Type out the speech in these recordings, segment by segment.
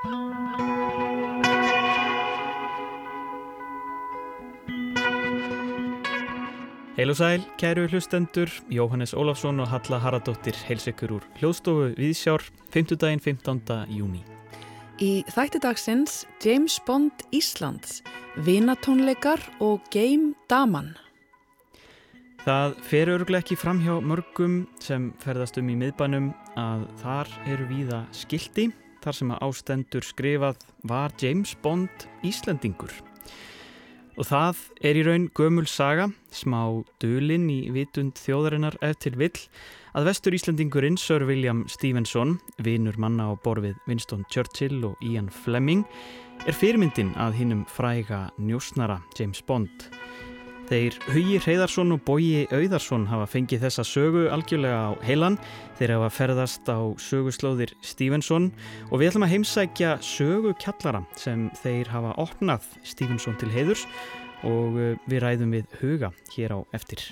Heil og sæl, kæru hlustendur, Jóhannes Ólafsson og Halla Haradóttir heils ykkur úr hljóðstofu Viðsjár, 5. daginn 15. júni. Í þættidagsins James Bond Íslands, vinatónleikar og Game Daman. Það fer öruglega ekki fram hjá mörgum sem ferðast um í miðbænum að þar eru víða skildi þar sem að ástendur skrifað var James Bond Íslandingur. Og það er í raun gömul saga, smá dölinn í vitund þjóðarinnar eftir vill, að vestur Íslandingurinn Sir William Stevenson, vinur manna á borfið Winston Churchill og Ian Fleming, er fyrirmyndin að hinnum fræga njósnara James Bond. Þeir Hugi Hreyðarsson og Bóji Auðarsson hafa fengið þessa sögu algjörlega á heilan. Þeir hafa ferðast á söguslóðir Stevenson og við ætlum að heimsækja sögu kjallara sem þeir hafa opnað Stevenson til heiðurs og eh, við ræðum við Huga hér á eftir.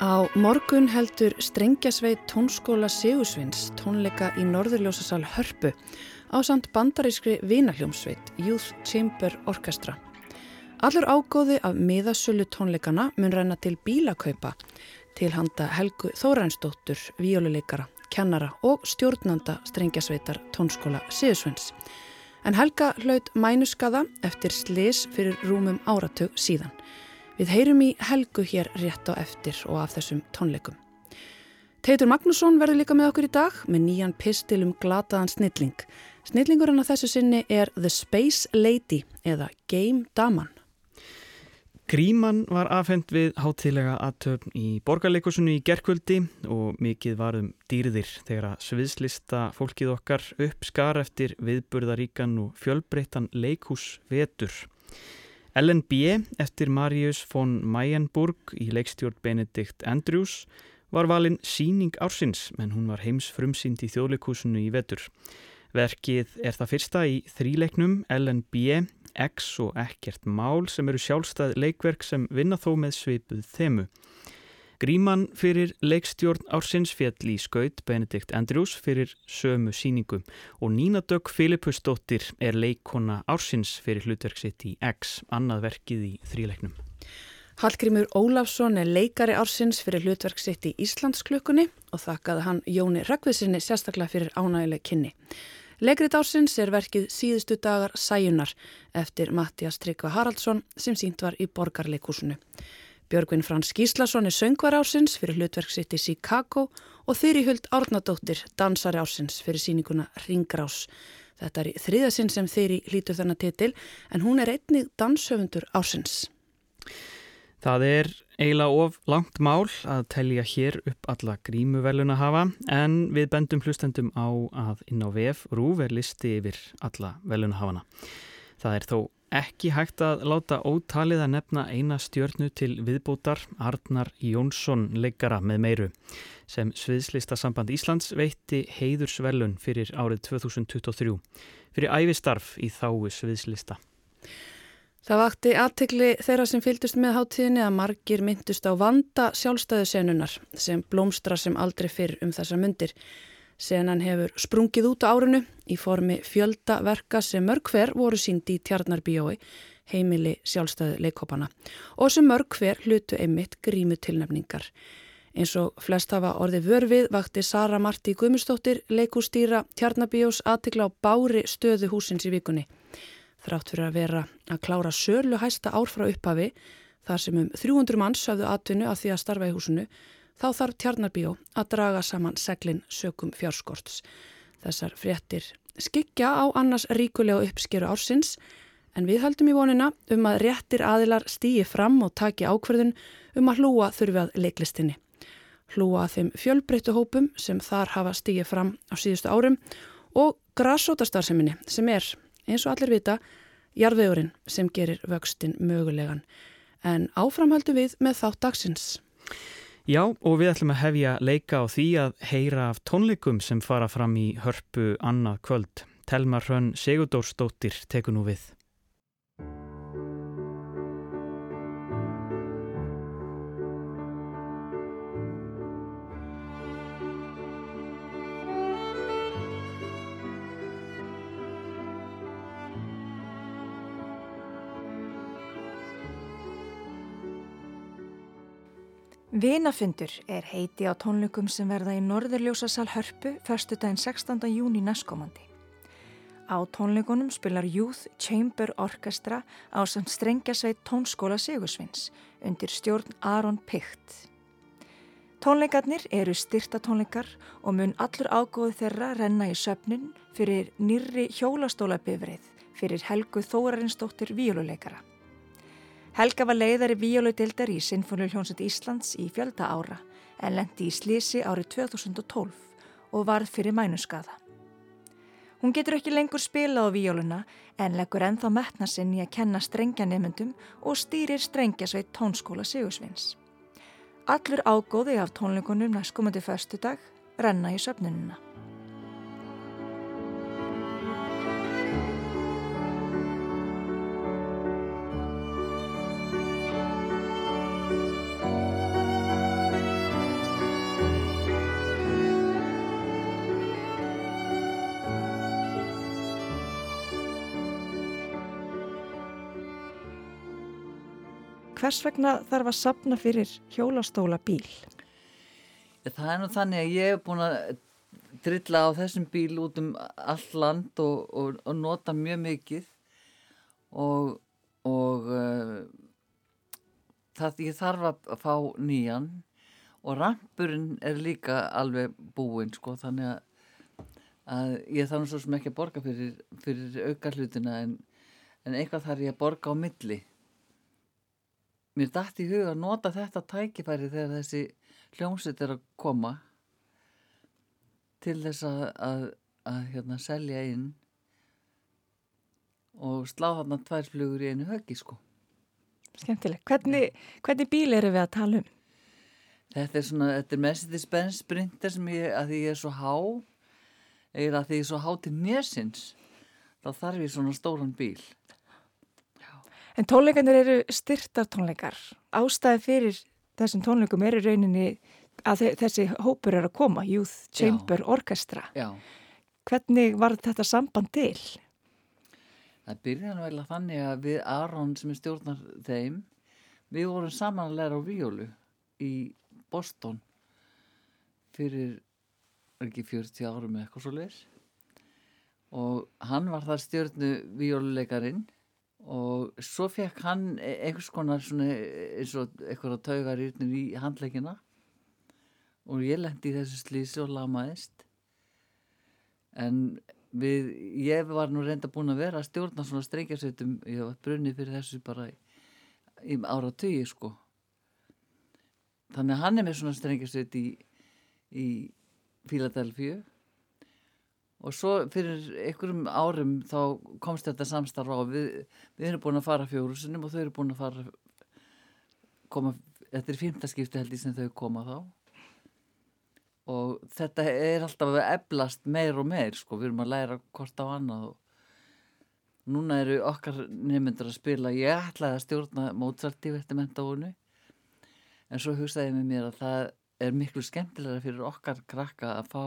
Á morgun heldur Strengjasveit tónskóla Sigursvins tónleika í Norðurljósasal Hörpu á samt bandarískri vinahjómsveit Youth Chamber Orchestra. Allur ágóði af miðasölu tónleikana mun ræna til bílakaupa til handa Helgu Þórænsdóttur, víóluleikara, kennara og stjórnanda strengjasveitar tónskóla Siðsvens. En Helga hlaut mænuskaða eftir slis fyrir rúmum áratug síðan. Við heyrum í Helgu hér rétt á eftir og af þessum tónleikum. Teitur Magnússon verður líka með okkur í dag með nýjan pistil um glataðan snilling. Snillingurinn á þessu sinni er The Space Lady eða Game Daman. Gríman var afhengt við hátilega aðtöfn í borgarleikusinu í gerkvöldi og mikið varum dýrðir þegar að sviðslista fólkið okkar uppskar eftir viðburðaríkan og fjölbreyttan leikus vetur. LNB eftir Marius von Mayenburg í leikstjórn Benedikt Andrews var valinn síning ársins menn hún var heims frumsýnd í þjóðleikusinu í vetur. Verkið er það fyrsta í þríleiknum LNB X og ekkert mál sem eru sjálfstæð leikverk sem vinna þó með svipuð þemu. Gríman fyrir leikstjórn ársins fjall í skaut Benedikt Andrews fyrir sömu síningum og Nína Dögg Filipusdóttir er leikona ársins fyrir hlutverksitt í X, annað verkið í þríleiknum. Hallgrímur Ólafsson er leikari ársins fyrir hlutverksitt í Íslandsklökunni og þakkaði hann Jóni Röggviðsinni sérstaklega fyrir ánægileg kynni. Legrið ásins er verkið síðustu dagar Sæjunar eftir Mattias Tryggva Haraldsson sem sínt var í borgarleikúsinu. Björgvin Frans Gíslason er söngvar ásins fyrir hlutverksitt í Chicago og Þyri-Huld Árnadóttir dansari ásins fyrir síninguna Ringrás. Þetta er þriðasinn sem Þyri hlítur þennan titil en hún er einnig danshöfundur ásins. Það er eiginlega of langt mál að telja hér upp alla grímuveluna hafa en við bendum hlustendum á að inn á VF Rúf er listi yfir alla veluna hafana. Það er þó ekki hægt að láta ótalið að nefna eina stjörnu til viðbútar Arnar Jónsson leikara með meiru sem Sviðslista samband Íslands veitti heiðursvelun fyrir árið 2023 fyrir æfistarf í þáu Sviðslista. Það vakti aðtegli þeirra sem fylgdust með háttíðinni að margir myndust á vanda sjálfstæðusenunar sem blómstra sem aldrei fyrr um þessa myndir. Senan hefur sprungið út á árunu í formi fjöldaverka sem mörg hver voru síndi í tjarnarbíói, heimili sjálfstæðu leikopana og sem mörg hver hlutu einmitt grímu tilnefningar. Eins og flest hafa orði vörfið vakti Sara Marti Guðmustóttir leikústýra tjarnarbíós aðtegla á bári stöðu húsins í vikunni þrátt fyrir að vera að klára sörlu hæsta ár frá upphafi þar sem um 300 manns hafðu atvinnu að því að starfa í húsinu þá þarf Tjarnarbíó að draga saman seglinn sökum fjárskorts. Þessar fréttir skikja á annars ríkulega uppskeru ársins en við höldum í vonina um að réttir aðilar stýi fram og taki ákverðun um að hlúa þurfi að leiklistinni. Hlúa að þeim fjölbreyttu hópum sem þar hafa stýi fram á síðustu árum og grassótastarseminni sem er eins og allir vita, jarðvegurinn sem gerir vöxtin mögulegan. En áframhaldu við með þátt dagsins. Já, og við ætlum að hefja leika á því að heyra af tónleikum sem fara fram í hörpu annað kvöld. Telma Hrönn Sigurdórsdóttir teku nú við. Vinafundur er heiti á tónleikum sem verða í Norðurljósasal Hörpu förstu daginn 16. júni næstkomandi. Á tónleikunum spilar Youth Chamber Orchestra á samt strengjasveit tónskóla Sigursvins undir stjórn Aron Picht. Tónleikarnir eru styrta tónleikar og mun allur ágóðu þeirra renna í söpnun fyrir nýrri hjólastólabifrið fyrir Helgu Þórarinsdóttir víluleikara. Helga var leiðari víoludildar í Sinfonuljónsett Íslands í fjölda ára en lendi í Slísi árið 2012 og varð fyrir mænuskaða. Hún getur ekki lengur spila á víoluna en leggur enþá metna sinn í að kenna strengjanemyndum og stýrir strengjasveit tónskóla Sigursvins. Allur ágóði af tónleikunum næstkomandi förstu dag renna í söpnununa. Hvers vegna þarf að sapna fyrir hjólastóla bíl? Það er nú þannig að ég hef búin að drilla á þessum bíl út um all land og, og, og nota mjög mikið. Og, og uh, það ég þarf að fá nýjan. Og rampurinn er líka alveg búinn sko þannig að, að ég þarf svo sem ekki að borga fyrir, fyrir auka hlutina en, en eitthvað þarf ég að borga á milli mér dætt í huga að nota þetta tækifæri þegar þessi hljómsveit er að koma til þess að, að, að hérna, selja inn og slá þarna tvær flugur í einu höggi sko. Skemmtileg. Hvernig, hvernig bíl eru við að tala um? Þetta er svona, þetta er Mercedes-Benz Sprinter sem ég, að því ég er svo há eða að því ég er svo há til njösins þá þarf ég svona stóran bíl En tónleikanir eru styrtar tónleikar. Ástæði fyrir þessum tónleikum eru rauninni að þessi hópur er að koma, Youth Chamber Já. Orchestra. Já. Hvernig var þetta samband til? Það byrjaði vel að þannig að við Aron sem er stjórnar þeim, við vorum saman að læra á víólu í Boston fyrir ekki 40 árum eitthvað svo leiðis og hann var þar stjórnu víóluleikarin og svo fekk hann e- einhvers konar svona eins og eitthvað taugar í handleikina og ég lendi í þessu slísi og lamaðist. En við, ég var nú reynda búin að vera að stjórna svona streikjarsveitum ég var brunnið fyrir þessu bara í, í ára tugi sko. Þannig að hann er með svona streikjarsveit í, í Fíladelfíu og svo fyrir einhverjum árum þá komst þetta samstarf á. Við, við erum búin að fara fjórusunum og þau eru búin að fara koma, þetta er fymtaskipti held ég sem þau koma þá. Og þetta er alltaf að eblast meir og meir sko, við erum að læra hvort á annað og núna eru okkar nefnendur að spila. Ég ætlaði að stjórna Mozart í vettimendóinu en svo hugsaði ég með mér að það er miklu skemmtilega fyrir okkar krakka að fá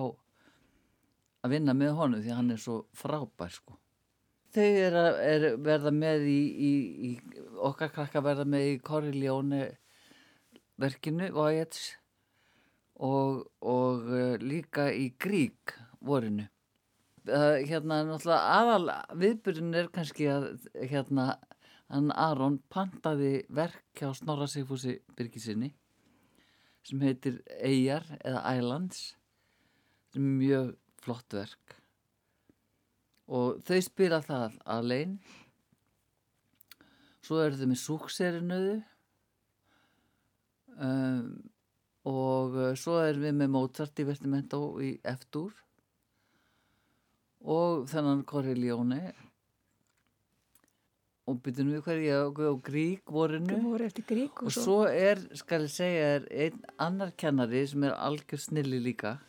að vinna með honu því hann er svo frábær sko. Þau er að er verða með í, í, í okkar krakka verða með í Correljóni verkinu Voyage og, og uh, líka í Grík vorinu. Uh, hérna náttúrulega aðal viðbyrjun er kannski að hérna hann Aron pantaði verk hjá Snorra Sigfúsi Birgisinni sem heitir Eyjar eða Islands sem er mjög flott verk. Og þau spila það alveg svo eru þau með súkserinuðu um, og uh, svo erum við með Mozart í Vestimento í F-dúr og þennan Correljóni og byrjum við hverja og Grík vorinu. Grík og, og svo er, skal ég segja, er einn annar kennari sem er algjör snilli líka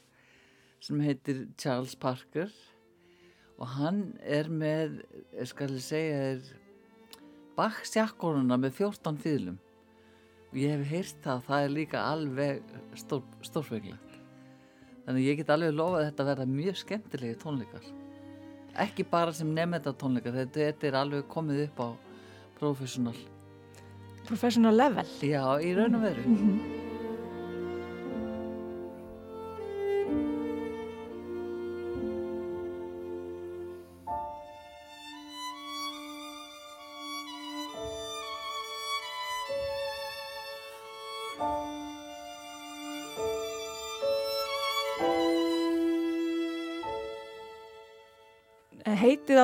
sem heitir Charles Parker. Og hann er með, skal ég segja, er baksjakkonuna með 14 fýðlum og ég hef heyrt það, það er líka alveg stór, stórfenglegt þannig ég get alveg lofað að þetta verða mjög skemmtilegi tónleikar. Ekki bara sem nefnda tónleikar þetta, þetta er alveg komið upp á professional professional level. Já, í raun og veru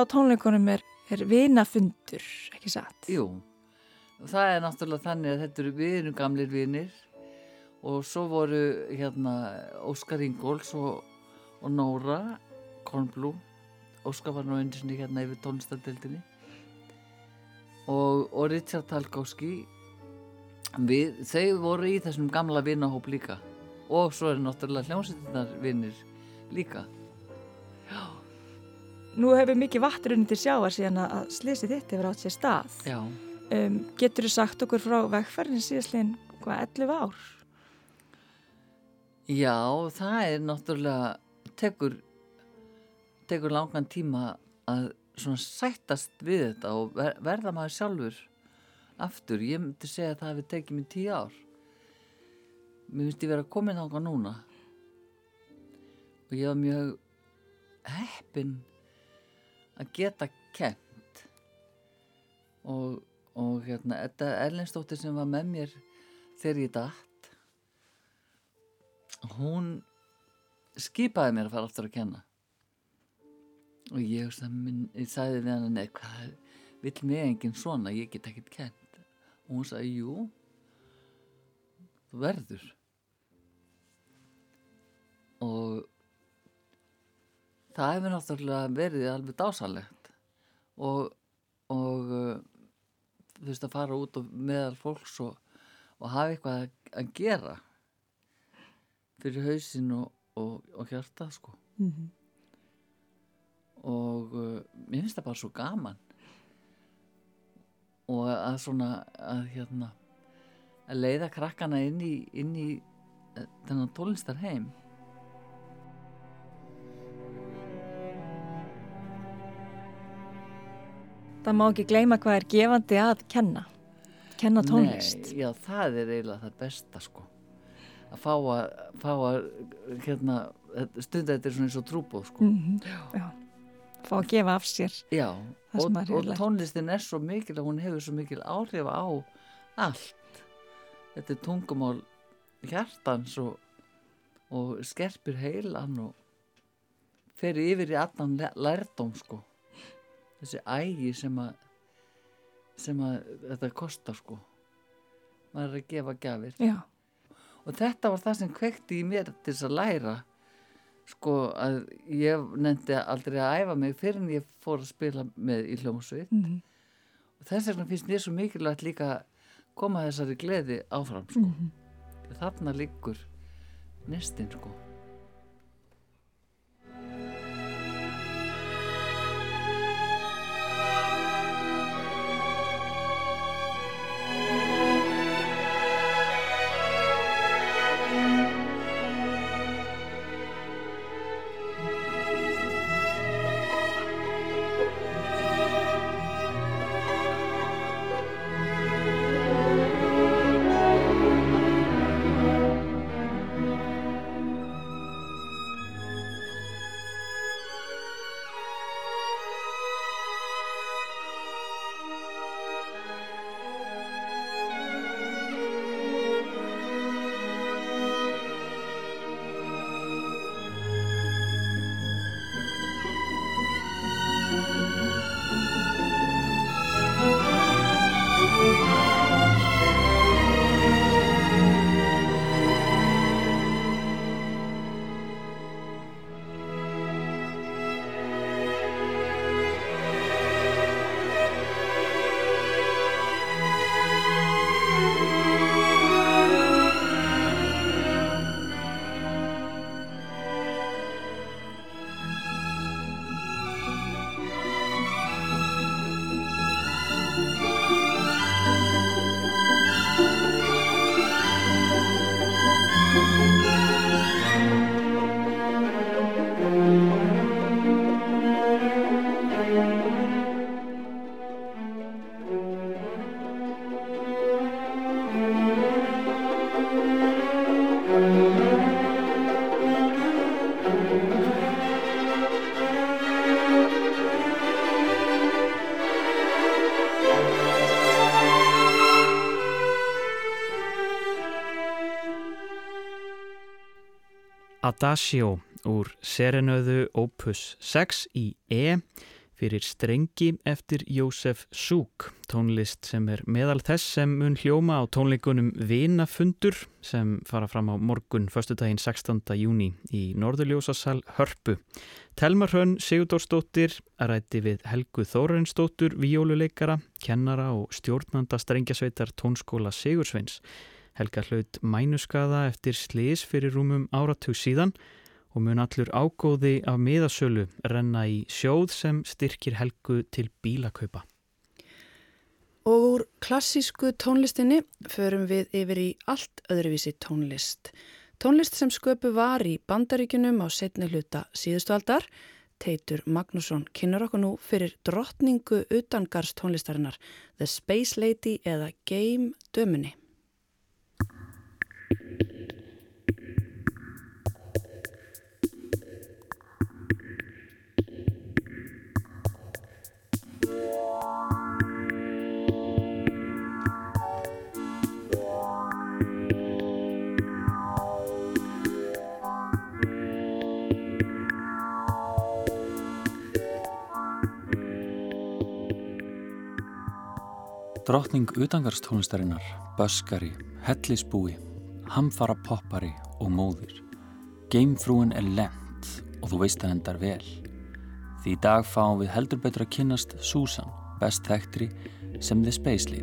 á tónleikunum er, er vinafundur, ekki satt? Jú, það er náttúrulega þannig að þetta eru við erum gamlir vinir. Og svo voru hérna Óskar Ingóls og, og Nóra Kornblú. Óskar var nú einu sinni hérna yfir tónlistadeildinni og, og Richard Talkowski við, þau voru í þessum gamla vinahóp líka. Og svo er náttúrulega hljómsveitinnar vinnir líka Nú hefur mikið vatturinn til sjáar síðan að slísið þitt hefur átt sér stað Já, um, Getur þú sagt okkur frá vegferðin síðastlegin hvað 11 ár? Já, það er náttúrulega tekur, tekur langan tíma að svona sættast við þetta og ver, verða maður sjálfur aftur. Ég myndi segja að það hefði tekið mér tíu ár. Mér ég vera komin þánga núna og ég var mjög heppin að geta kent og, og hérna, þetta Erlendstóttir sem var með mér þegar ég datt hún skipaði mér að fara aftur að kenna. Og ég, minn, sagði við hann neð, hvað vill mig enginn svona, ég get ekkert kent og hún sagði, jú þú verður. Og það hefur náttúrulega verið alveg dásalegt og, og uh, þú veist að fara út meðal fólks og, og hafa eitthvað að, gera fyrir hausin og, og hjartað sko. Mm -hmm. og uh, mér finnst það bara svo gaman. Og að svona að hérna að leiða krakkana inn í, inn í eh, þennan tólinstar heim Það má ekki gleyma hvað er gefandi að kenna. Kenna tónlist. Nei, já, það er eiginlega það besta sko. Að fá að, fá að hérna, stunda þetta er svona eins og trúbóð sko. Mm Já, fá að gefa af sér. Já, og, og tónlistin er svo mikil að hún hefur svo mikil áhrif á allt. Þetta er tungumál hjartans og, og skerpir heilan og fer yfir í allan læ- lærdóm sko þessi ægi sem að sem að þetta kostar sko maður er að gefa gjafir Já, og þetta var það sem kvekti í mér til þess að læra sko að ég nefndi aldrei að æfa mig fyrir en ég fór að spila með í hljómsveit mm -hmm. og þess vegna finnst mér svo mikilvægt líka koma þessari gleði áfram sko. Mhm. þarna liggur nestin sko Adagio úr serenöðu Opus 6 í E fyrir strengi eftir Jósef Súk, tónlist sem er meðal þess sem mun hljóma á tónleikunum Vinafundur sem fara fram á morgun, förstu daginn 16. júni í Norðurljósasal Hörpu. Telmar Hrönn Sigurdórsdóttir rætti við Helgu Þórensdóttur, víjóluleikara, kennara og stjórnanda strengjasveitar tónskóla Sigursveins. Helga hlaut mænuskaða eftir sliðis fyrir rúmum áratug síðan og mun allur ágóði af miðasölu renna í sjóð sem styrkir helgu til bílakaupa. Og úr klassísku tónlistinni förum við yfir í allt öðruvísi tónlist. Tónlist sem sköpu var í bandaríkunum á setni hluta síðustualdar. Teitur Magnússon kynnar okkur nú fyrir drottningu utangars tónlistarinnar The Space Lady eða Game Dömunni. Drottning utangarstónlistarinnar, böskari, hellisbúi, hamfara poppari og móðir. Geimfrúin er lent og þú veist að hendar vel. Því í dag fáum við heldur betur að kynnast Susan, best þekktri sem The Space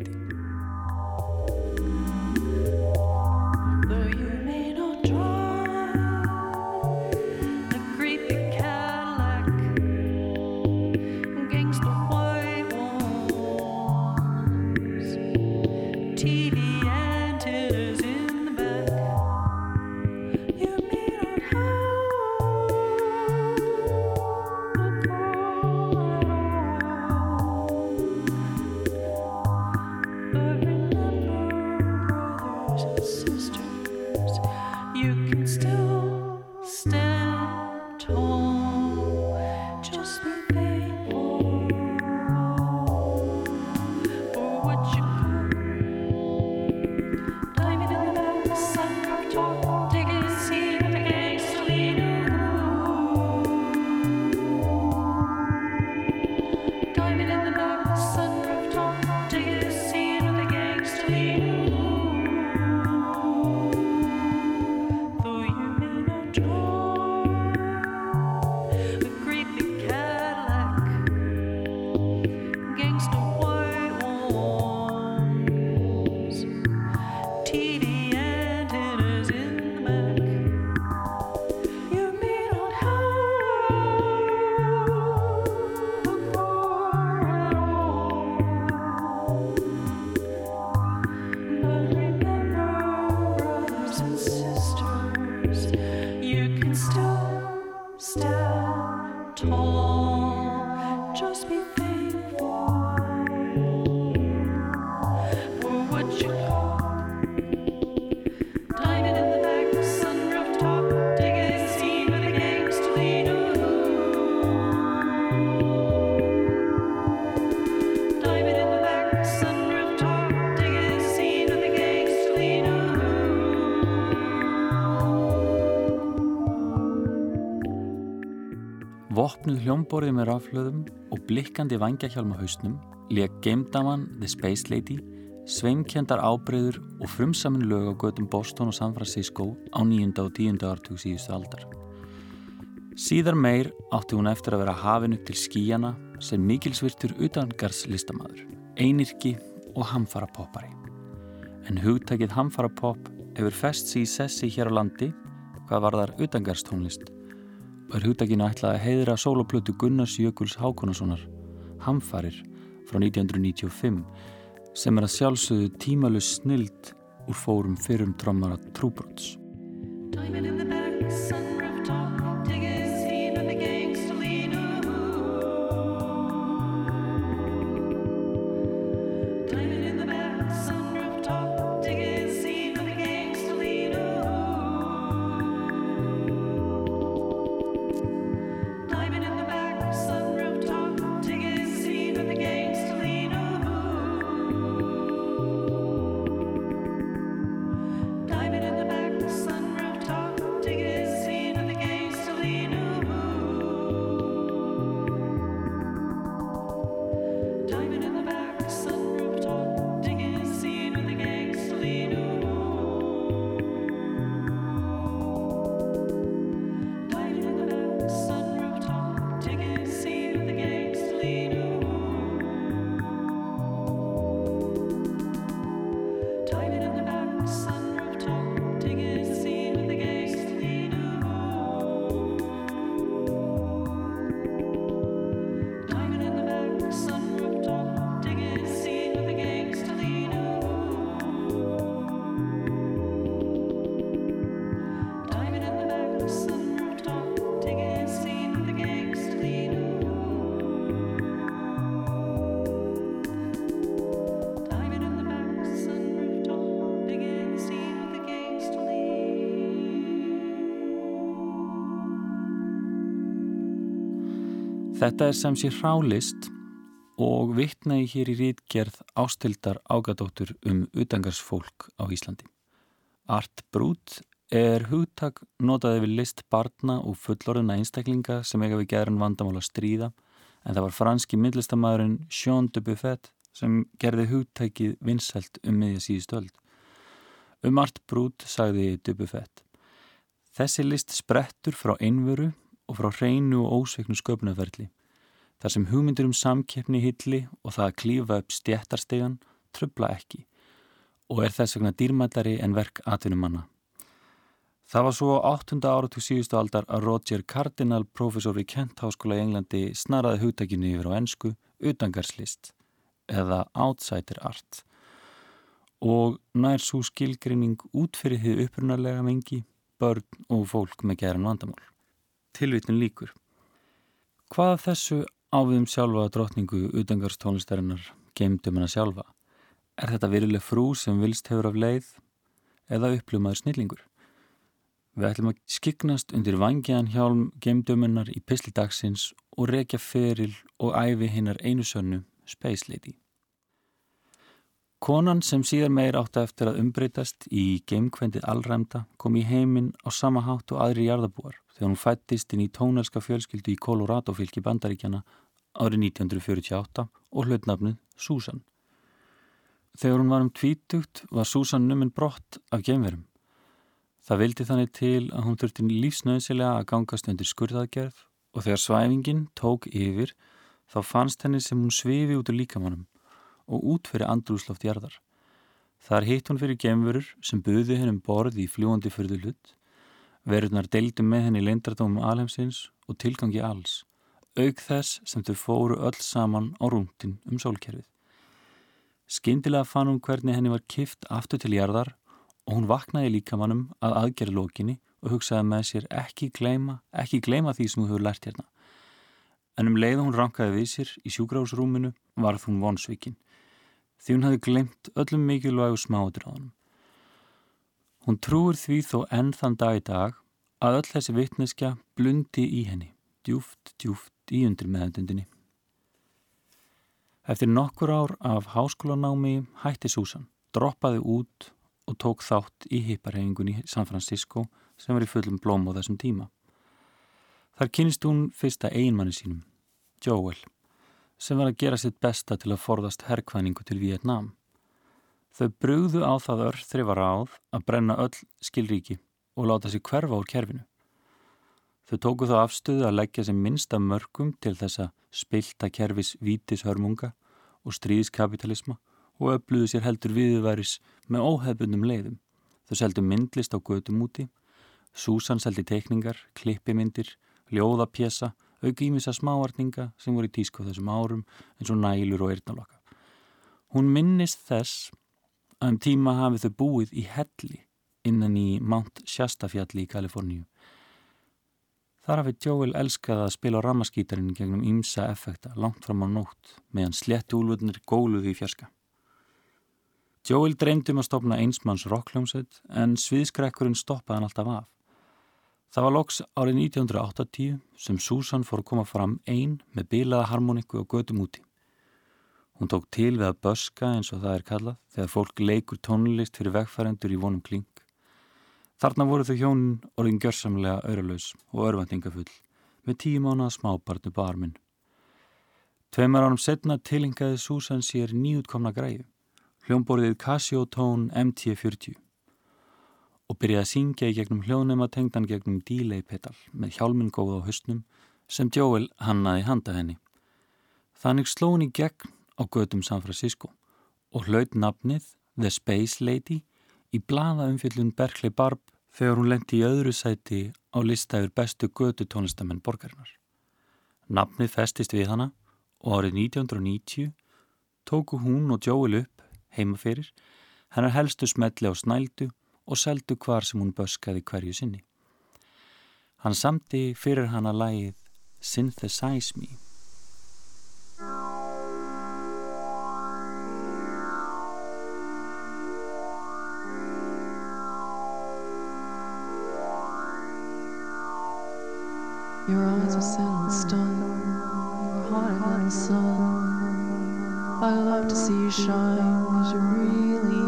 hljómborðið með raflöðum og blikkandi vangjahjálma hausnum leik Gamedaman The Space Lady sveimkjendar ábreyður og frumsamin lög á götum Boston og San Francisco á nýjunda og tíunda artug síðustu aldar. Síðar meir átti hún eftir að vera hafin upp til skíjana sem mikilsvirtur utangarslistamæður, einirki og hamfarapoppari. En hugtakið hamfarapopp hefur fest síð sessi hér á landi hvað var þar utangarstónlist og er hugdaginu ætlað að heiðra soloplötu Gunnars Jökuls Hákonasonar Hamfarir frá 1995 sem er að sjálfsögðu tímalus snild úr fórum fyrrum drömmara Trúbrots. Þetta er sem sé hrálist og vittnaði hér í rítgerð ástildar ágadóttur um utangarsfólk á Íslandi. Art Brut er hugtak notaði við list barna og fullorðuna einstaklinga sem eiga við gerðan vandamál að stríða en það var franski myndlistamæðurinn Jean de Buffet sem gerði hugtækið vinsælt um miðja síðustöld. Um Art Brut sagði de Buffet Þessi list sprettur frá einveru og frá hreinu og ósveiknu sköpunarferli þar sem hugmyndur um samkeppni hilli og það að klífa upp stjættarstegan tröfla ekki og er þess vegna dýrmællari en verk atvinnumanna. Það var svo 8. áratug síðustu aldar að Roger Cardinal, professor í Kent Háskóla í Englandi, snaraði hugtækinu yfir á ennsku utangarslist eða outsider art og nær svo skilgrinning út fyrir því upprunarlega mengi, börn og fólk með geran vandamál. Tilvitun líkur. Hvað af þessu áviðum sjálfa drotningu utangarstónlistarinnar geimdum hana sjálfa? Er þetta verileg frú sem vilst hefur af leið eða upplumaður snillingur? Við ætlum að skiknast undir vangjaðan hjálm geimdömunnar í pisli dagsins og rekja feril og æfi hinnar einu sönnu, Space Lady. Konan sem síðar meir átti eftir að umbreytast í geimkvendið allræmda kom í heiminn á sama hátt og aðri jarðabúar þegar hún fættist inn í tónelska fjölskyldu í Colorado fylki bandaríkjana árið 1948 og hlutnafnuð Susan. Þegar hún var um tvítugt var Susan numinn brott af geimverum. Það vildi þannig til að hún þurfti lífsnöðsilega að gangast undir skurðaðgerð og þegar svæfingin tók yfir þá fannst henni sem hún svifi út úr líkamannum og út fyrir andrúsloft jarðar. Þar hitt hún fyrir geimverur sem buði hennum borð í fljúandi fyrðu hlut Verðunar deildu með henni leindardómum alheimsins og tilgangi alls, auk þess sem þau fóru öll saman á rúndin um sólkerfið. Skindilega fann hún hvernig henni var kift aftur til jarðar og hún vaknaði líka mannum að aðgerða lókinni og hugsaði með sér ekki gleyma, ekki gleyma því sem hún hefur lært hérna. En um leið hún rankaði við sér í sjúgráðsrúminu varð hún vonsvikinn því hún hafi glemt öllum mikilvægu hann. Hún trúur því þó enn þann dag í dag að öll þessi vittneskja blundi í henni, djúft, djúft í undir meðendundinni. Eftir nokkur ár af háskólanámi hætti Susan, droppaði út og tók þátt í hipparhefingunni í San Francisco sem var í fullum blóm á þessum tíma. Þar kynist hún fyrsta einmanni sínum, Joel, sem var að gera sitt besta til að forðast herrkvæningu til Vietnám. Þau brugðu á það örð þrifar áð að brenna öll skilríki og láta sér hverfa úr kerfinu. Þau tóku þá afstöðu að leggja sem minnsta mörgum til þessa spilta kerfis vítishörmunga og stríðskapitalisma og öfluðu sér heldur viðværis með óhefbundum leiðum. Þau seldu myndlist á gödum úti, Susan seldi teikningar, klippimyndir, ljóðapjessa, aukýmisa smáartninga sem voru í tísku þessum árum eins og nælur og eirnalokka. Hún minnist þess að um tíma hafið þau búið í helli innan í Mount Shasta-fjalli í Kaliforníu. Þar hafið Joel elskað að spila á ramaskítarinn gegnum ýmsa effekta langt fram á nótt meðan slétti úlvöldnir góluði í fjarska. Joel dreymdi um að stopna einsmanns rockljómsveit en sviðskrekkurinn stoppaði hann alltaf af. Það var loks árið 1980 sem Susan fór að koma fram einn með bilaða harmoniku og gödum úti. Hún tók til við að böska eins og það er kallað þegar fólk leikur tónlist fyrir vegfærendur í vonum kling. Þarna voru þau hjónin orðin gjörsamlega auralaus og örvendingafull með tíu mánuða smábarnu barminn. Tveimar ánum setna tilingaði Susan sér nýjútkomna græu, hljómborðið Casio Tone MT40 og byrjaði að syngja í gegnum hljónema tengdan gegnum delay pedal með hjálminn góð á höstnum sem Joel hannaði handa henni. Þannig sló henni gegn á gödum San Francisco og hlaut nafnið The Space Lady í blada umfjöldun Berkeley Barb þegar hún lendi í öðru sæti á listæður bestu gödu tónlistamenn borgarinnar. Nafnið festist við hana og árið 1990 tóku hún og Joel upp heimaferir hennar helstu smelli á snældu og seldu hvar sem hún böskaði hverju sinni. Hann samti fyrir hana lægið Synthesize Me Your eyes are set on stone. hotter than the sun. I love to see you shine, cause you really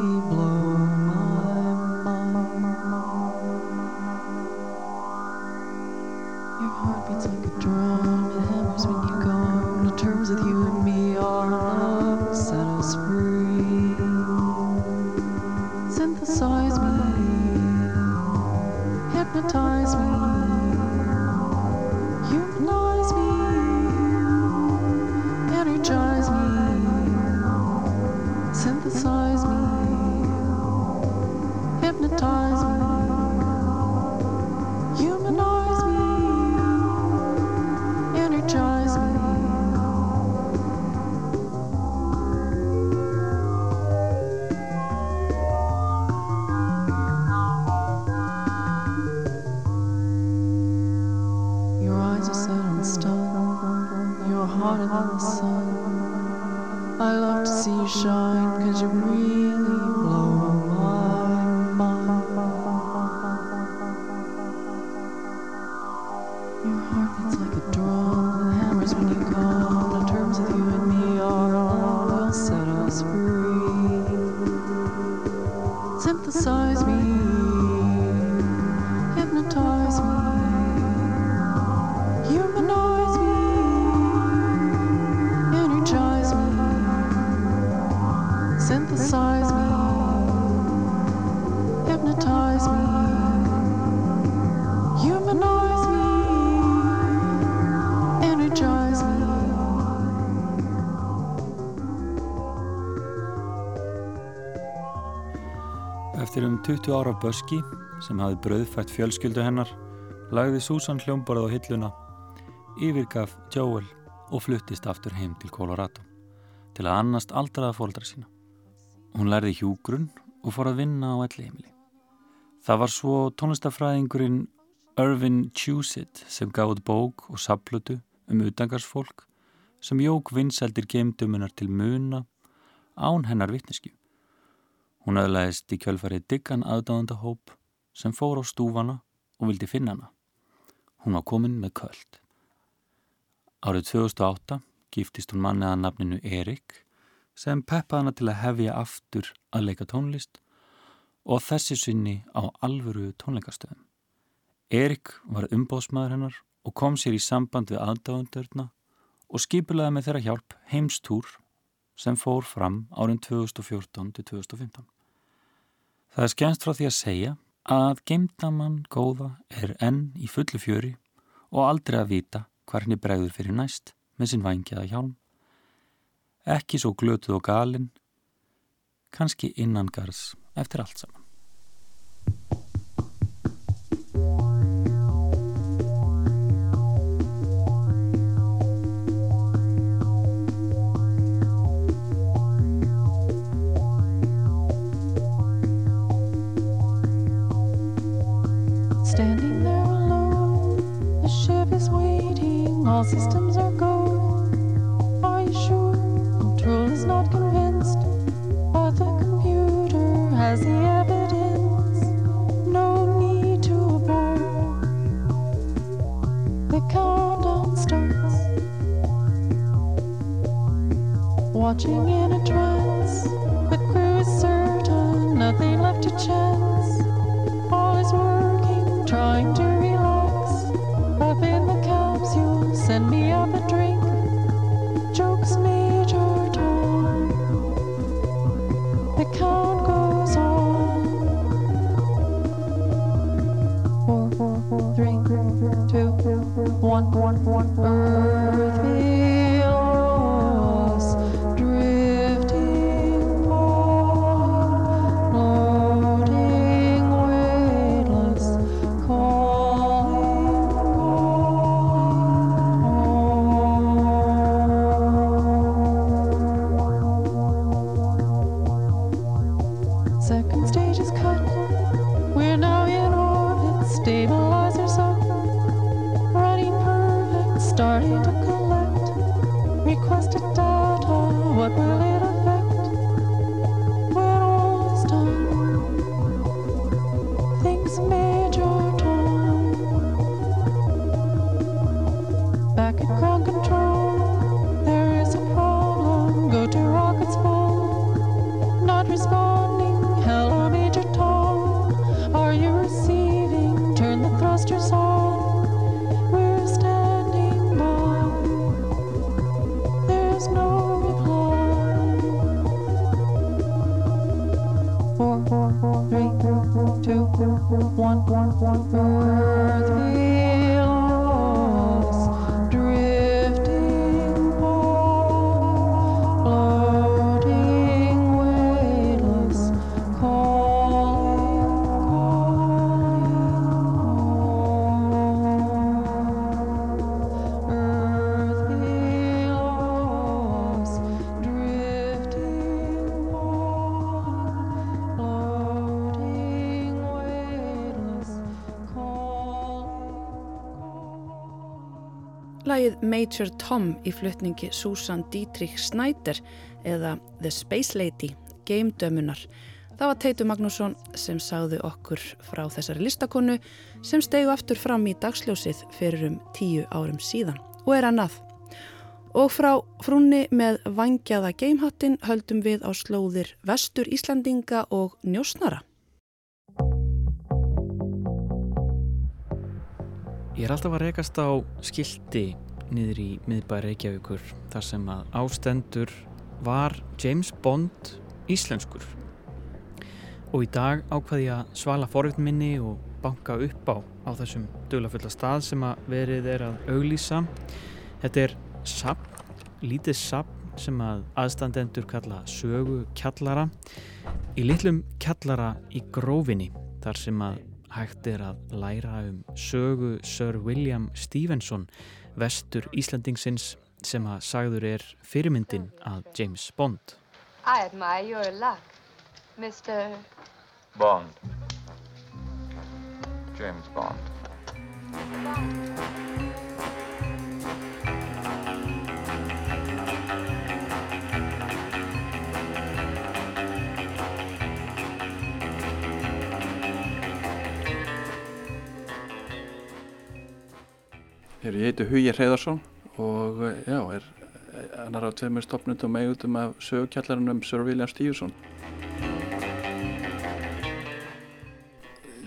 Almost. 20 ára Böski sem hafði brauðfætt fjölskyldu hennar lagði Susan hljómborð á hilluna yfirgaf Joel og fluttist aftur heim til Colorado til að annast aldraða fóldra sína. Hún lærði hjúgrunn og fór að vinna á elli heimili. Það var svo tónlistafræðingurinn Irvin Chusit sem út bók og saplutu um utangarsfólk sem jók vinseldir geimdumunar til muna án hennar vittneskju. Hún aðlæðist í kjölfarið diggan aðdáðandahóp sem fór á stúfana og vildi finna hana. Hún var komin með köld. Árið 2008 giftist hún manni að nafninu Erik sem peppaði hana til að hefja aftur að leika tónlist og þessi sinni á alvöru tónleikastöðum. Erik var umbóðsmaður hennar og kom sér í samband við aðdáðandörna og skipulaði með þeirra hjálp heimstúr sem fór fram árin 2014-2015. Það er skemmst frá því að segja að geimdamann góða er enn í fullu fjöri og aldrei að vita hvernig bregður fyrir næst með sinn vangjaða hjálm. Ekki svo glötuð og galinn, kannski innangars eftir allt saman. Systems are go. Are you sure? Control is not convinced, but the computer has the evidence. No need to abort. The countdown starts. Watching in Lagið Major Tom í flutningi Susan Dietrich Snyder eða The Space Lady, Geimdömunar. Það var Teitur Magnússon sem sagði okkur frá þessari listakonu sem stegu aftur fram í dagsljósið fyrir um tíu árum síðan og er annað. Og frá frúnni með vangjaða geimhattin höldum við á slóðir vestur Íslandinga og njósnara. Ég er alltaf að rekast á skildi niður í miðbæri Reykjavíkur þar sem að ástendur var James Bond íslenskur? Og í dag ákvaði ég að svala forvitt minni og banka upp á á þessum döglafulla stað sem að verið er að auglýsa. Þetta er sapn, lítið sapn sem að aðstandendur kalla sögu kjallara. Í litlum kjallara í grófinni þar sem að hægt er að læra um sögu Sir William Stevenson vestur Íslandingsins sem að sagður er fyrirmyndin að James Bond I admire your luck, Mr. Bond. James Bond. Ég heiti Hugi Hreiðarsson og já, er annar á tveimur stopnundum meigutum af sögukjallarinn Sir William Stevenson.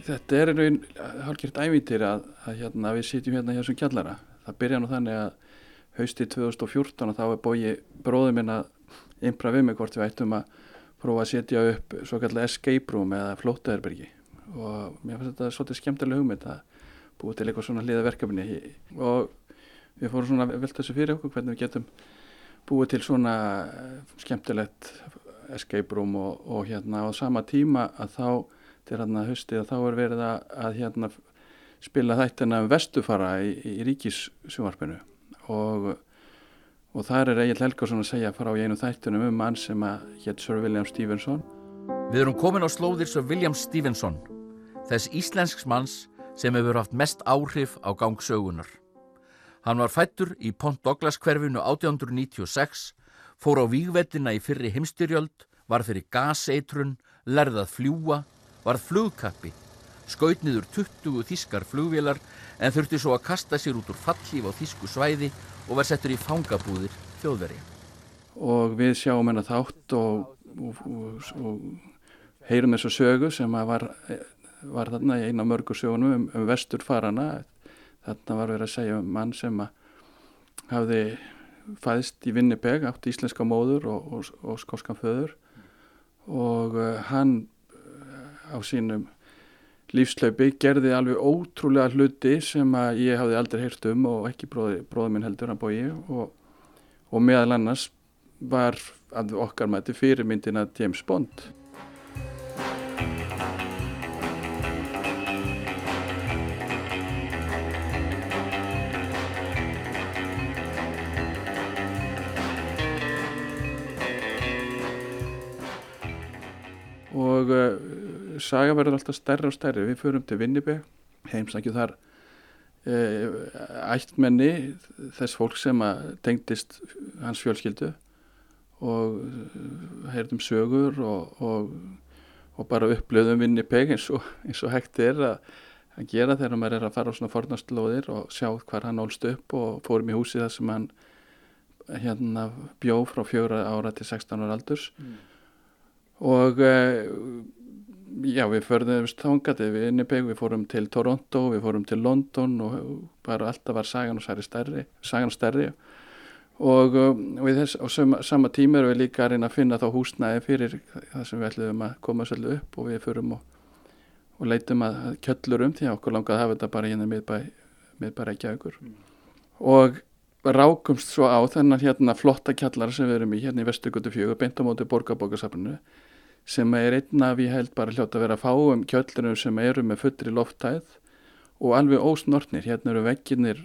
Þetta er einu hálfgjört ævítýri að, að hérna, við sitjum hérna hjá þessum kjallara. Það byrja nú þannig að hausti 2014 og þá er bóji bróðum minn að impra við mig hvort við ættum að prófa að setja upp svo kallar escape room eða flótaðurbergi og mér finnst þetta svolítið skemmtilega hugmynd að búið til eitthvað svona hliðaverkefni og við fórum svona að velta þessu fyrir okkur hvernig við getum búið til svona eh, skemmtilegt escape room og, og hérna á sama tíma að þá til hérna hösti að þá er verið að hérna spila þættina um vestufara í, í ríkissjónvarpinu. Og, og þar er Egil Helgarsson að segja frá í einu þættunum um mann sem að hétt Sir William Stevenson. Við erum komin á slóðir Sir William Stevenson þess íslensks manns sem hefur haft mest áhrif á gangsögunar. Hann var fættur í Pont Douglas hverfinu 1896, fór á vígvettina í fyrri heimstyrjöld, var fyrir gaseitrun, lærðað fljúa, var flugkappi, skaut niður 20 þískar flugvélar en þurfti svo að kasta sér út úr fallíf á þísku svæði og var settur í fangabúðir þjóðveri. Og við sjáum hennar þátt og, og, og, og heyrum þessu sögu sem var var þarna í eina mörgur sjónum um, um vesturfarana. Þarna var verið að segja um mann sem að hafði fæðist í Vinnipeg, átt íslenska móður og, og, og skóskan föður. Og uh, hann uh, á sínum lífslaupi gerði alveg ótrúlega hluti sem að ég hafði aldrei heyrt um og ekki bróði, minn heldur hann bói og, og meðal annars var okkar mæti fyrirmyndina James Bond og uh, saga verður alltaf stærri og stærri. Við förum til Vinnibeg heimsækju þar uh, ættmenni þess fólk sem tengdist hans fjölskyldu og uh, heyrðum sögur og, og, og bara upplöðum Vinnibeg eins, eins og hægt er að, að gera þegar maður er að fara á svona fornastlóðir og sjá hvað hann ólst upp og fórum í húsi þar sem hann hérna bjó frá fjóra ára til 16 ára aldurs. Mm og eh, já við förðumst þángat við innibeg, við fórum til Toronto við fórum til London og bara alltaf var sagan og særi stærri sagan stærri. Og, og þess, á sama, sama tíma erum við líka að reyna að finna þá húsnæði fyrir það sem við ætlum að koma svolítið upp og við förum og, og leitum að kjöllur um því að okkur langaði að hafa þetta bara hérna miðbæ miðbæra ekki aukur mm. og rákumst svo á þennan hérna flotta kjallar sem við erum í hérna í Vestugutu fjögur beint á móti borgarbókarsafninu sem er einn af ég held bara hljótt að vera að fá um kjöllunum sem eru með fullri lofttæð og alveg ósnortnir, hérna eru vegginir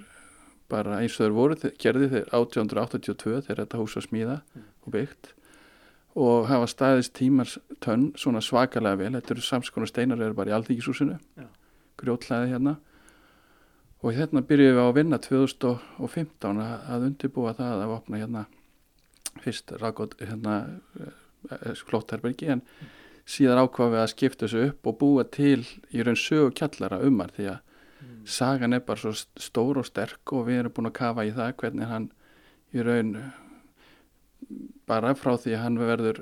bara eins og þeir voru, gerði þeir 1882 þegar þetta hús var smíða mm. og byggt og hafa staðist tímars tönn svona svakalega vel, þetta eru samskona steinar eru bara í Alþýkisúsinu, grjótlæði hérna. Og hérna byrjuðum við á að vinna 2015 að, undirbúa það að opna hérna fyrst rákot hérna klóttarbergi en síðan ákvaðum við að skipta þessu upp og búa til í raun sögu kjallara umar því að sagan er bara svo stór og sterk og við erum búin að kafa í það hvernig hann í raun bara frá því að hann verður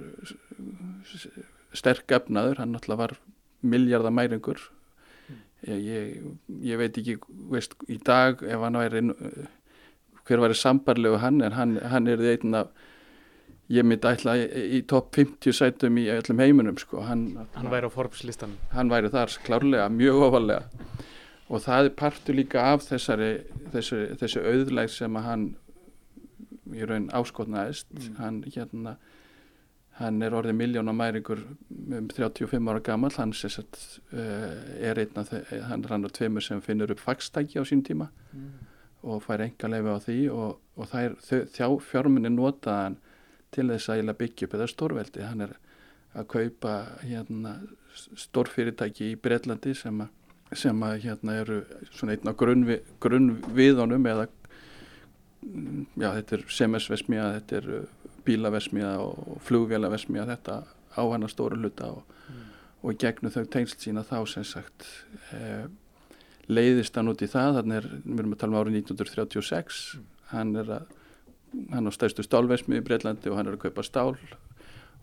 sterk efnaður, hann náttúrulega var miljardamæringur ég, ég, ég veit ekki veist, í dag ef hann væri hver væri sambarlegu hann en hann, hann er því einn af ég myndi ætla í, í topp 50 sætum í öllum heiminum sko. hann, hann væri á Forbes-listan hann væri þar klárlega, mjög ofalega og það er partur líka af þessari þessu, þessu auðleg sem að hann í raun áskotnaðist mm. hann hérna hann er orðið miljónamæringur um 35 ára gammal hann uh, er einn af þeir hann er hann og tveimur sem finnur upp fagstæki á sín tíma mm. og fær enga leifi á því og, og það er þjá fjármunni notaðan til þess að byggja upp eða stórveldi hann er að kaupa hérna, stórfyrirtæki í Breitlandi sem að sem að hérna eru svona einn á grunnvi, grunnviðunum eða já þetta er semesvesmiða, þetta er uh, bílavesmiða og flugvélavesmiða þetta á hana stóru hluta og, mm. og gegnum þau tengsl sína þá sem sagt eh, leiðist hann út í það, þannig er við erum að tala um árið 1936 mm. hann er að hann á stæðstu stálvesmið í Breitlandi og hann er að kaupa stál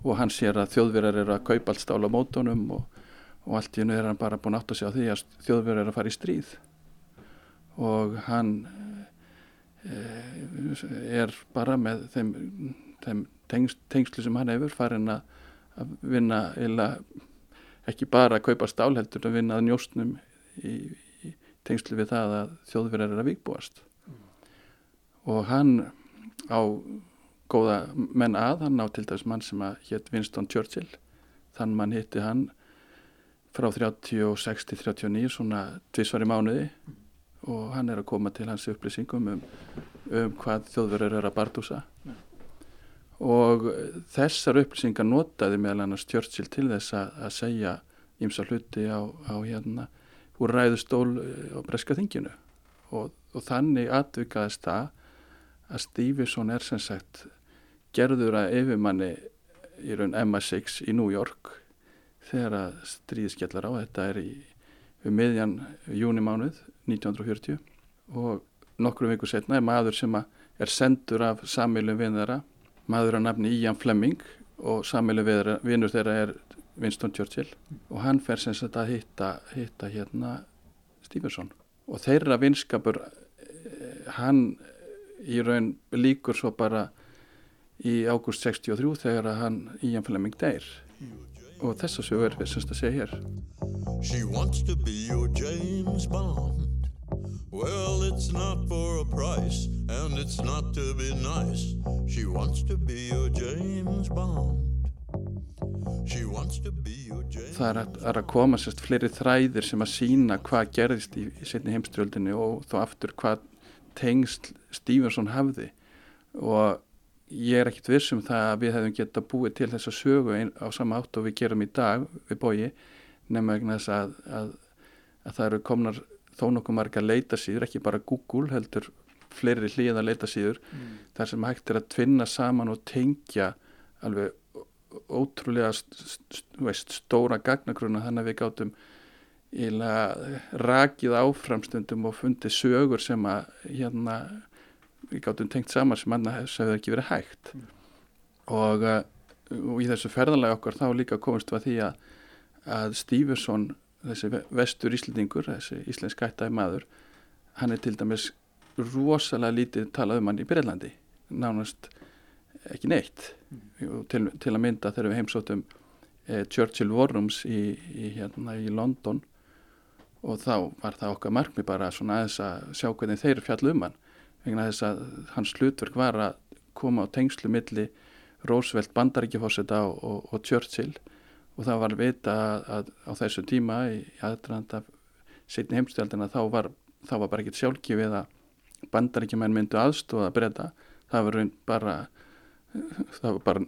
og hann sér að þjóðverðar eru að kaupa allt stál á mótonum og og allt í hennu er hann bara búin átt að segja því að þjóðverður er að fara í stríð og hann eh, er bara með þeim, þeim tengst, tengslu sem hann hefur farin að vinna eða ekki bara að kaupa stál heldur að vinna að njóstnum í, í tengslu við það að þjóðverður er að vikbúast mm. og hann á góða menn að, hann á til dæs mann sem að hétt Winston Churchill. Þann mann hitti hann frá 36 til 39 svona tvísvar í mánuði. Og hann er að koma til hans upplýsingum um, um hvað þjóðverður er að bardúsa. Ja. og þessar upplýsingar notaði meðal annars Churchill til þess að, að segja ímsa hluti á, á hérna úr ræðustól á breska þinginu. Og, og þannig atvikaðist það að Stevenson er sem sagt gerður að yfirmanni í raun MI6 í New York þegar að stríðskjallar á þetta er í um miðjan júnimánuð 1940 og nokkru vikur setna er maður sem er sendur af samilum vinnara maður að nafni Ian Fleming og samilum vinnur þeirra er Winston Churchill og hann fer sem sagt að hitta, hitta hérna Stevenson. Og þeirra vinskapur eh, hann í raun líkur svo bara í ágúst 63 þegar að hann Ian Fleming deyr. Og þessa sögur er við semst að segja hér. She wants to be your James Bond. Well it's not for a price and it's not to be nice. She wants to be your James Bond. Það er að, er að koma sérst fleiri þræðir sem að sína hvað gerðist í, í setni heimströldinni og þó aftur hvað tengsl Stevenson hafði og ég er ekkit vissum það að við hefum gett að búið til þessa sögu á sama átt og við gerum í dag við bóji nema vegna þess að, að, að það eru komnar þó nokkuð marga leita síður, ekki bara Google heldur fleiri hlýða leita síður mm. þar sem hægt er að tvinna saman og tengja alveg ótrúlega veist, stóra gagnagruna þannig að við gáttum rakið áframstundum og fundið sögur sem að hérna við gáttum tengt saman sem annars hefði ekki verið hægt mm. og, uh, og í þessu ferðalega okkar þá líka komist við því að, að Stífursson þessi vestur íslendingur, þessi íslensk hættaði maður hann er til dæmis rosalega lítið talað um hann í Breitlandi nánast ekki neitt mm. til, til að mynda þegar við heimsóttum eh, Churchill War Rooms í, í, hérna, í London og þá var það okkar markmi bara svona aðeins að sjá hvernig þeir fjallu um hann vegna þess að hans hlutverk var að koma á tengslu milli Roosevelt bandaríkifósita og, og, og Churchill. Og það var vita að, að á þessu tíma í aðdraðanda setni heimstjaldina þá var, þá var bara ekkit sjálfgefið að bandaríkjumenn myndu aðstóða að breyta það var bara það var bara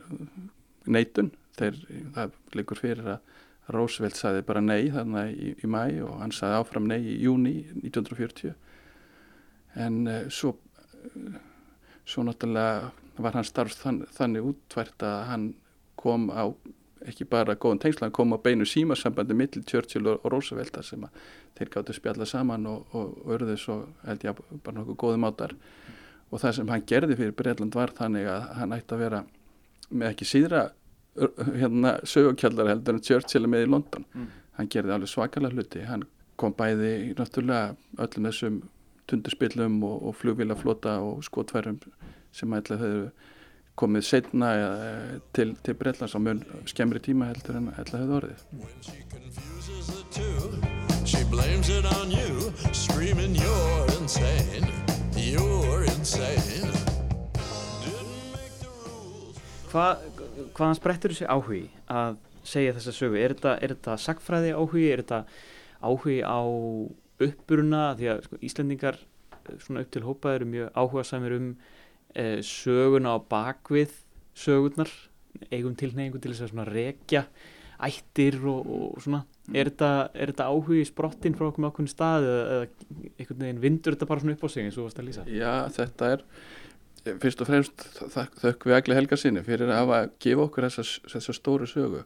neitun. Þeir, það likur fyrir að Roosevelt saði bara nei þannig í, í mæ og hann saði áfram nei í júni 1940 en uh, svo svo náttúrulega var hann starf þann, þannig útvært að hann kom á ekki bara góðan tengsla, hann kom á beinu símasambandi millir Churchill og, Roosevelt sem að þeir gáttu spjalla saman og, og, örðu svo held ég bara nokkuð góði mátar. Og það sem hann gerði fyrir Breitland var þannig að hann ætti að vera með ekki síðra hérna sögukjallar heldur en Churchill með í London. Mm. hann gerði alveg svakalega hluti. Hann kom bæði náttúrulega öllum þessum tundurspillum og, og flugvílaflota og skotfærum sem ætla þau komið setna til, til Breitlands á mun skemmri tíma heldur en ætla þau orðið She blames it on you Screaming you're insane You're insane Hva, Hvaðan sprettur þessi áhugi að segja þessa sögu? Er þetta, er þetta sagfræði áhugi? Er þetta áhugi á uppburuna? Því að sko, Íslandingar eh, svona upp til hópa eru mjög áhuga samir um eh, söguna á bakvið sögurnar eigum tilneyingu til þess að rekja ættir og, og svona mm. er þetta, er þetta áhugi sprottinn frá okkur með okkur stað eða, eða einhvern veginn vindur þetta bara svona upp á sig eins og varst að lýsa? Já, þetta er fyrst og fremst þökk við Agli Helga sinni fyrir að hafa að gefa okkur þessa, þessa stóru sögu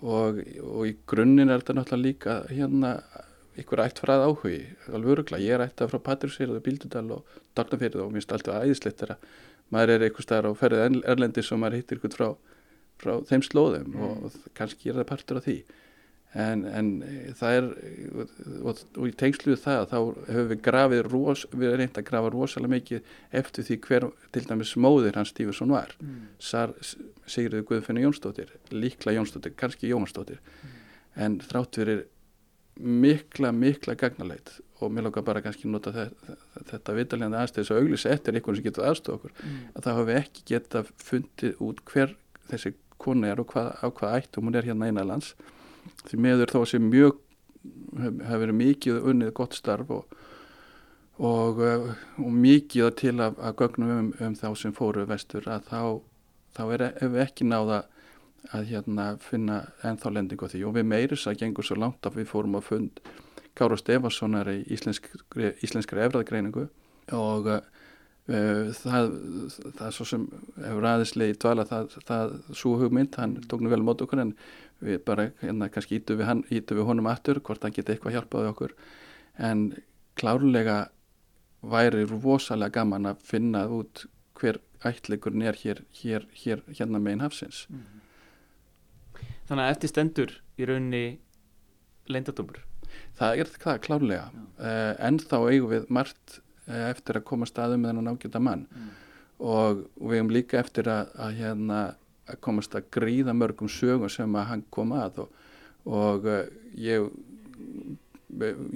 og, og í grunninn er þetta náttúrulega líka hérna ykkur ætt frað áhugi, alveg örugla ég er ættað frá Patrísfjörðu, Bíldudal og Darnafjörðu og mér finnst alltaf æðislegt þegar maður er einhver staðar á ferðið erlendis og maður hittir ykkur frá, frá þeim slóðum mm. og, og kannski er það partur af því en, en það er og, og í tengsluðu það þá hefur við grafið ros, við erum reynd að grafa rosalega mikið eftir því hver til dæmis móðir hans Stífursson var mm. Sar, Sigriður Guðfinni Jónsdóttir líkla Jónsdóttir, kannski Jónsdóttir mm. en þrátt verir mikla, mikla gagnaleit. Og mér lókar bara kannski nota þetta, þetta vitalegandi aðstæðis að auglýsa eftir einhvern sem getur aðstofa okkur. Mm. að það hafi ekki geta fundið út hver þessi konu er og hvað, á hvað ættum hún er hérna einanlands því meður þó sem mjög hefur verið mikið unnið gott starf og, og, uh, og mikið til að, að gögnum um, um þá sem fóru vestur að þá, þá er, hefur við ekki náða að hérna finna ennþá lending á því. Og við meiris að gengur svo langt að við fórum að fund Kára Stefanssonar í íslenskri, íslenskri efraðgreiningu og uh, það, það svo sem hefur aðeinslega í dvala það, það svo hugmynd, hann tók nú vel mót okkur en við bara hérna kannski ítum við, hann, ítum við honum aftur hvort hann geti eitthvað hjálpaði okkur. En klárlega væri rosalega gaman að finna út hver ætleikurinn er hér, hér, hér hérna megin hafsins. Mm -hmm. Þannig að eftir stendur í rauninni leindadómur Það er það klárlega. Uh, en þá eigum við margt uh, eftir að koma staðum með þennan ágjöta mann. Mm. og, við eigum líka eftir að, að hérna að komast að gríða mörgum sögum sem að hann kom að. Og, og uh, ég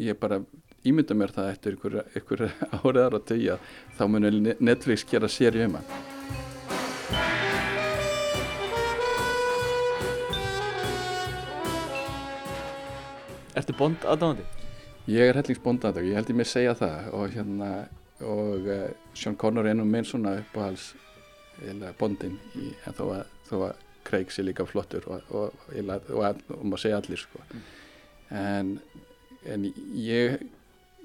ég bara ímynda mér það eftir ykkur, ykkur áriðar og tögja þá munir Netflix gera séri um hann Ertu bond aðdáðandi? Ég er hellings bond aðdáðandi, ég held ég að segja það og hérna og uh, Sean Connery er nú minn svona uppáhals bondin í, en þó að þó að Craig sé líka flottur og, og, og, og maður segja allir sko. mm. en, en ég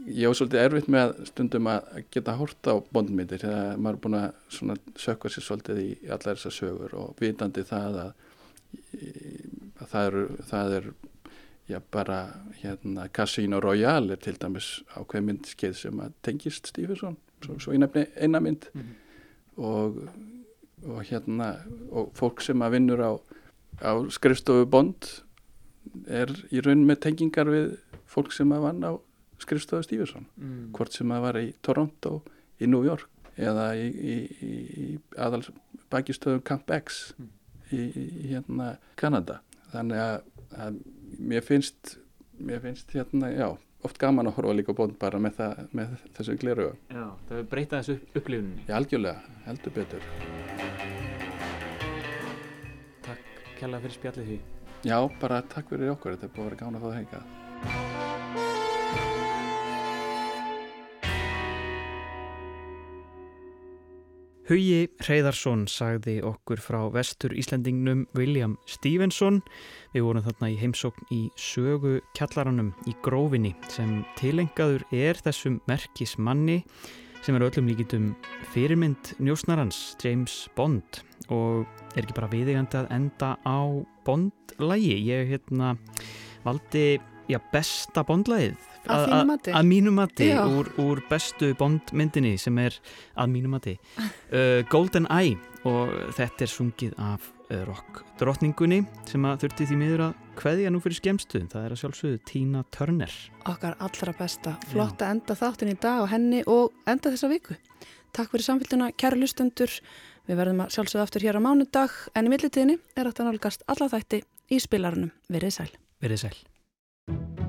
ég á svolítið erfitt með stundum að geta hórta á bondmyndir þegar maður er búin að sökka sér svolítið í allar þessar sögur og vitandi það að, að það er, það er já bara hérna Casino Royale er til dæmis ákveð myndskeið sem að tengist Stífusson svo, svo eina mynd mm -hmm. og og hérna og fólk sem að vinnur á, á skrifstofu bond er í raun með tengingar við fólk sem að vann á skrifstofu Stífusson mm. hvort sem að var í Toronto í New York eða í, í, í aðal bakistöðum Camp X mm. í, í hérna Kanada þannig að, að mér finnst mér finnst hérna, já oft gaman að horfa líka bónd bara með, það, með þessu gleru Já, það breyta þessu upplifunni Já, algjörlega, heldur betur. Takk kella fyrir spjallið því. Já, bara takk fyrir okkur, þetta er búin að vera gána að fá það henga Hugi Hreyðarsson sagði okkur frá vestur Íslandingnum William Stevenson. Við vorum þarna í heimsókn í sögu kjallaranum í grófinni sem tilengaður er þessum merkismanni sem eru öllum líkitum fyrirmynd njósnarans James Bond og er ekki bara viðegandi að enda á Bond-lægi. Ég hérna, valdi já, besta Bond-lægið að mínumati úr, úr bestu bondmyndinni sem er að mínumati uh, Golden Eye og þetta er sungið af uh, rock drotningunni sem að þurfti því miður að hveðja nú fyrir skemstu það er að sjálfsögðu Tina Turner. Okkar allra besta, flott að enda þáttun í dag og henni og enda þessa viku. Takk fyrir samfélguna, kæra lustendur við verðum að sjálfsögðu aftur hér á mánudag en í millitíðinni er þetta nálgast alla þætti í spilarnum Verið sæl. Verið sæl.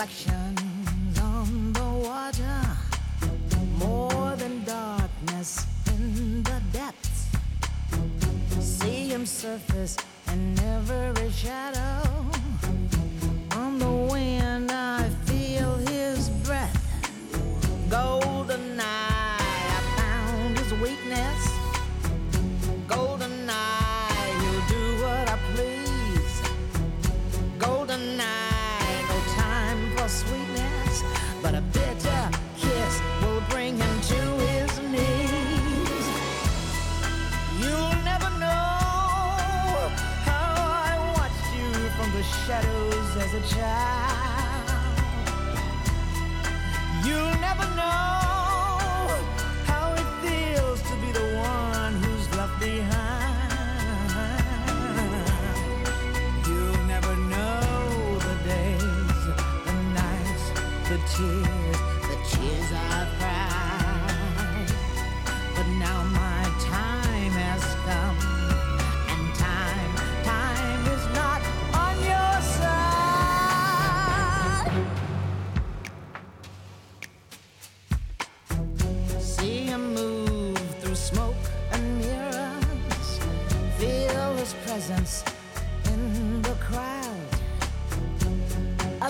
reflection.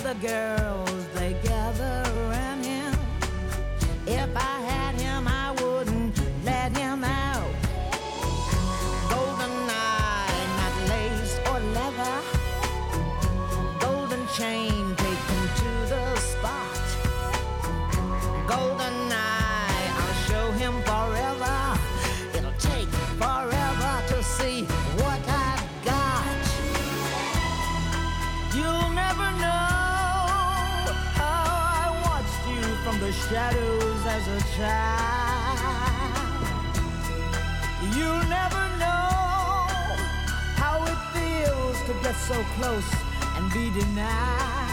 other girls, they get. You'll never know how it feels to get so close and be denied.